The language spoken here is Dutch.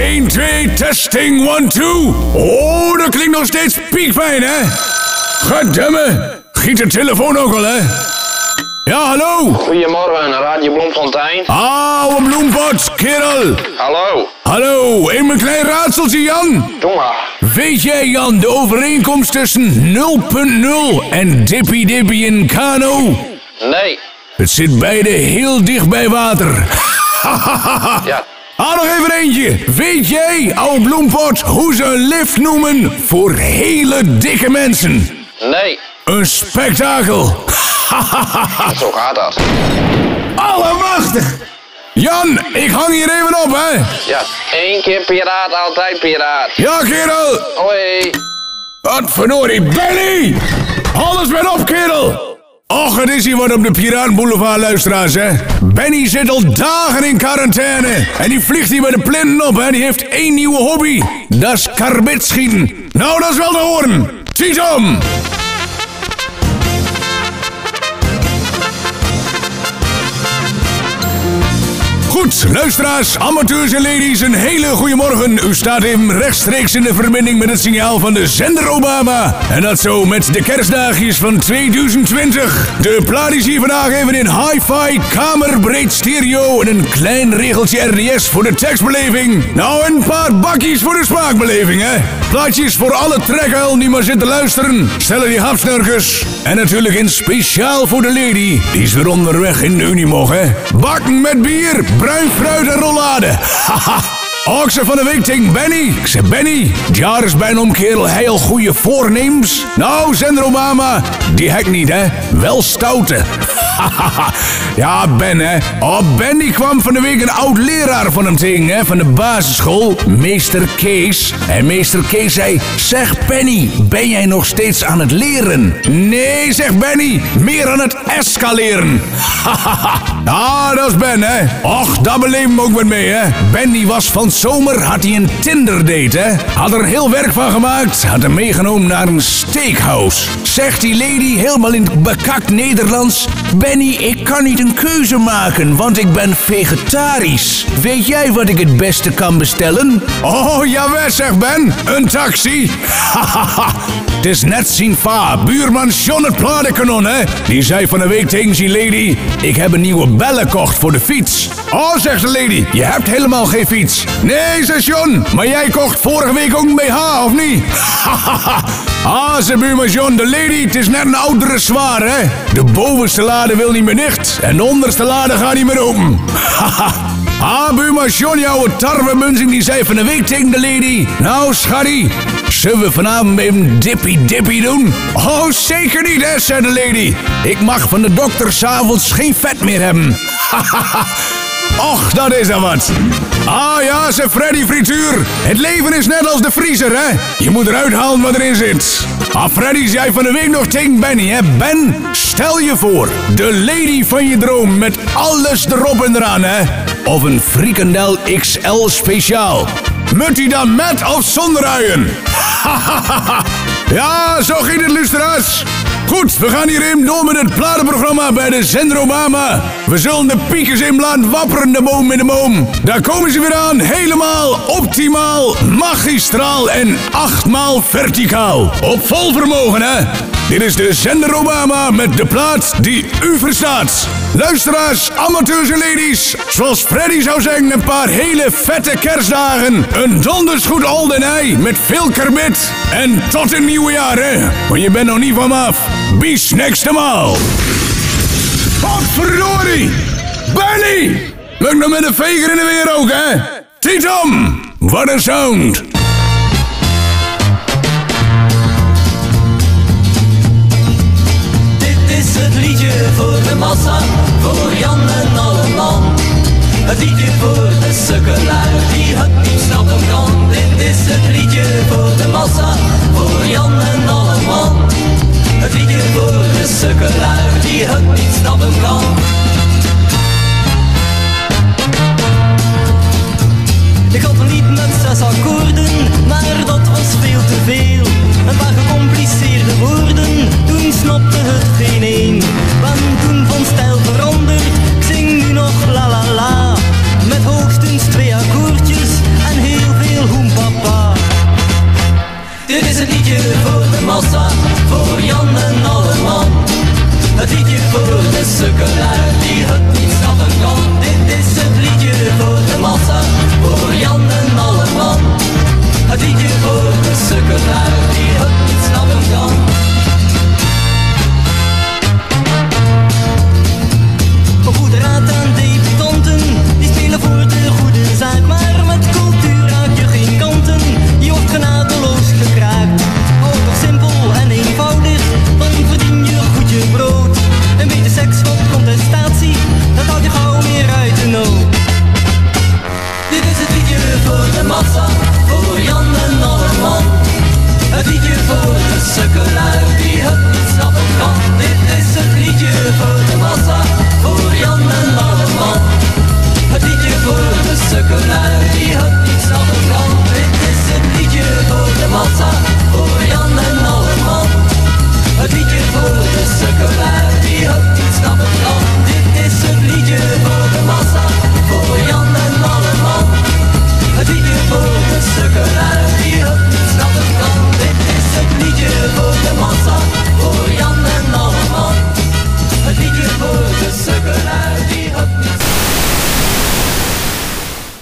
1, 2, testing, 1, 2. Oh, dat klinkt nog steeds piekfijn, hè? Gademme. Giet de telefoon ook al, hè? Ja, hallo. Goedemorgen, Radio Bloemfontein. Oude bloempot, kerel. Hallo. Hallo, even een klein raadseltje, Jan. Doe maar. Weet jij, Jan, de overeenkomst tussen 0.0 en Dippy Dippy in Kano? Nee. Het zit beide heel dicht bij water. Ja. Ah, nog even eentje. Weet jij, oude bloempot, hoe ze een lift noemen voor hele dikke mensen? Nee. Een spektakel. Zo gaat dat. Allemachtig. Jan, ik hang hier even op, hè. Ja. Eén keer piraat, altijd piraat. Ja, kerel. Hoi. Wat verdorie, Benny! Alles met op, kerel! Och, het is hier wat op de Piratenboulevard, luisteraars, hè? Benny zit al dagen in quarantaine. En die vliegt hier bij de plinten op, hè? Die heeft één nieuwe hobby. Dat is karbit schieten. Nou, dat is wel te horen. Tietom! Goed, luisteraars, amateurs en ladies, een hele goede morgen. U staat even rechtstreeks in de verbinding met het signaal van de zender Obama. En dat zo met de kerstdagjes van 2020. De plaat hier vandaag even in hi-fi, kamerbreed stereo en een klein regeltje RDS voor de tekstbeleving. Nou, een paar bakjes voor de smaakbeleving, hè. Plaatjes voor alle trekhuil die maar zitten luisteren. Stellen die hapsnurkers. En natuurlijk in speciaal voor de lady. Die is weer onderweg in Unimog, hè. Bakken met bier, bruin fruit en rollade. Haha. Okse van de week tegen Benny. Ik zeg Benny, jaar is bijna om kerel heel goede voornemens. Nou, zender Obama, die hek niet hè. Wel stoute. ja, Ben hè. Oh, Ben die kwam van de week een oud leraar van hem tegen hè. Van de basisschool, meester Kees. En meester Kees zei, zeg Benny, ben jij nog steeds aan het leren? Nee, zegt Benny, meer aan het escaleren. ja, dat is Ben hè. Och, daar beleven we ook wat mee hè. Benny was van zomer, had hij een Tinder date hè. Had er heel werk van gemaakt, had hem meegenomen naar een steakhouse. Zegt die lady helemaal in het bekakt Nederlands. Benny, ik kan niet een keuze maken, want ik ben vegetarisch. Weet jij wat ik het beste kan bestellen? Oh, jawel, zegt Ben. Een taxi. Het is net zien va, buurman John het platenkanon, hè? Die zei van de week tegen die lady... Ik heb een nieuwe bellen kocht voor de fiets. Oh, zegt de lady, je hebt helemaal geen fiets. Nee, zegt John, maar jij kocht vorige week ook een BH, of niet? ah, zei buurman John, de lady, het is net een oudere zwaar, hè? De bovenste lade wil niet meer dicht en de onderste lade gaat niet meer open. buurman John, jouw tarwemunzing, die zei van de week tegen de lady... Nou, schattie, zullen we vanavond even dippy dippy doen? Oh, zeker niet, hè, zei de lady. Ik mag van de dokter s'avonds geen vet meer hebben. Och, dat is dan wat. Ah ja, ze Freddy Frituur. Het leven is net als de vriezer, hè? Je moet eruit halen wat erin zit. Ah, Freddy zei van de week nog tegen Benny, hè? Ben, stel je voor, de lady van je droom met alles erop en eraan, hè? Of een frikandel XL speciaal. Moet hij dan met of zonder uien? ja, zo ging het, luisteraars. Goed, we gaan hier even door met het platenprogramma bij de zender Obama. We zullen de piekers in laten wapperen, de boom in de boom. Daar komen ze weer aan, helemaal optimaal, magistraal en achtmaal verticaal. Op vol vermogen, hè? Dit is de zender Obama met de plaat die u verstaat. Luisteraars, amateurs en ladies, zoals Freddy zou zeggen, een paar hele vette kerstdagen. Een donders goed aldenij met veel kermit. En tot een nieuwe jaar, hè? Want je bent nog niet van af. Bis next maal. Wat verdorie! Benny! Lukt nog met een veger in de weer ook, hè? Titom! Wat een sound! Dit is het liedje voor de massa, voor Jan en alle. Het liedje voor de sukkelaar Dit is een liedje voor de massa, voor Jan en Alleman. Het liedje voor de sukkelaar die het niet snappen kan. Dit is het liedje voor de massa, voor Jan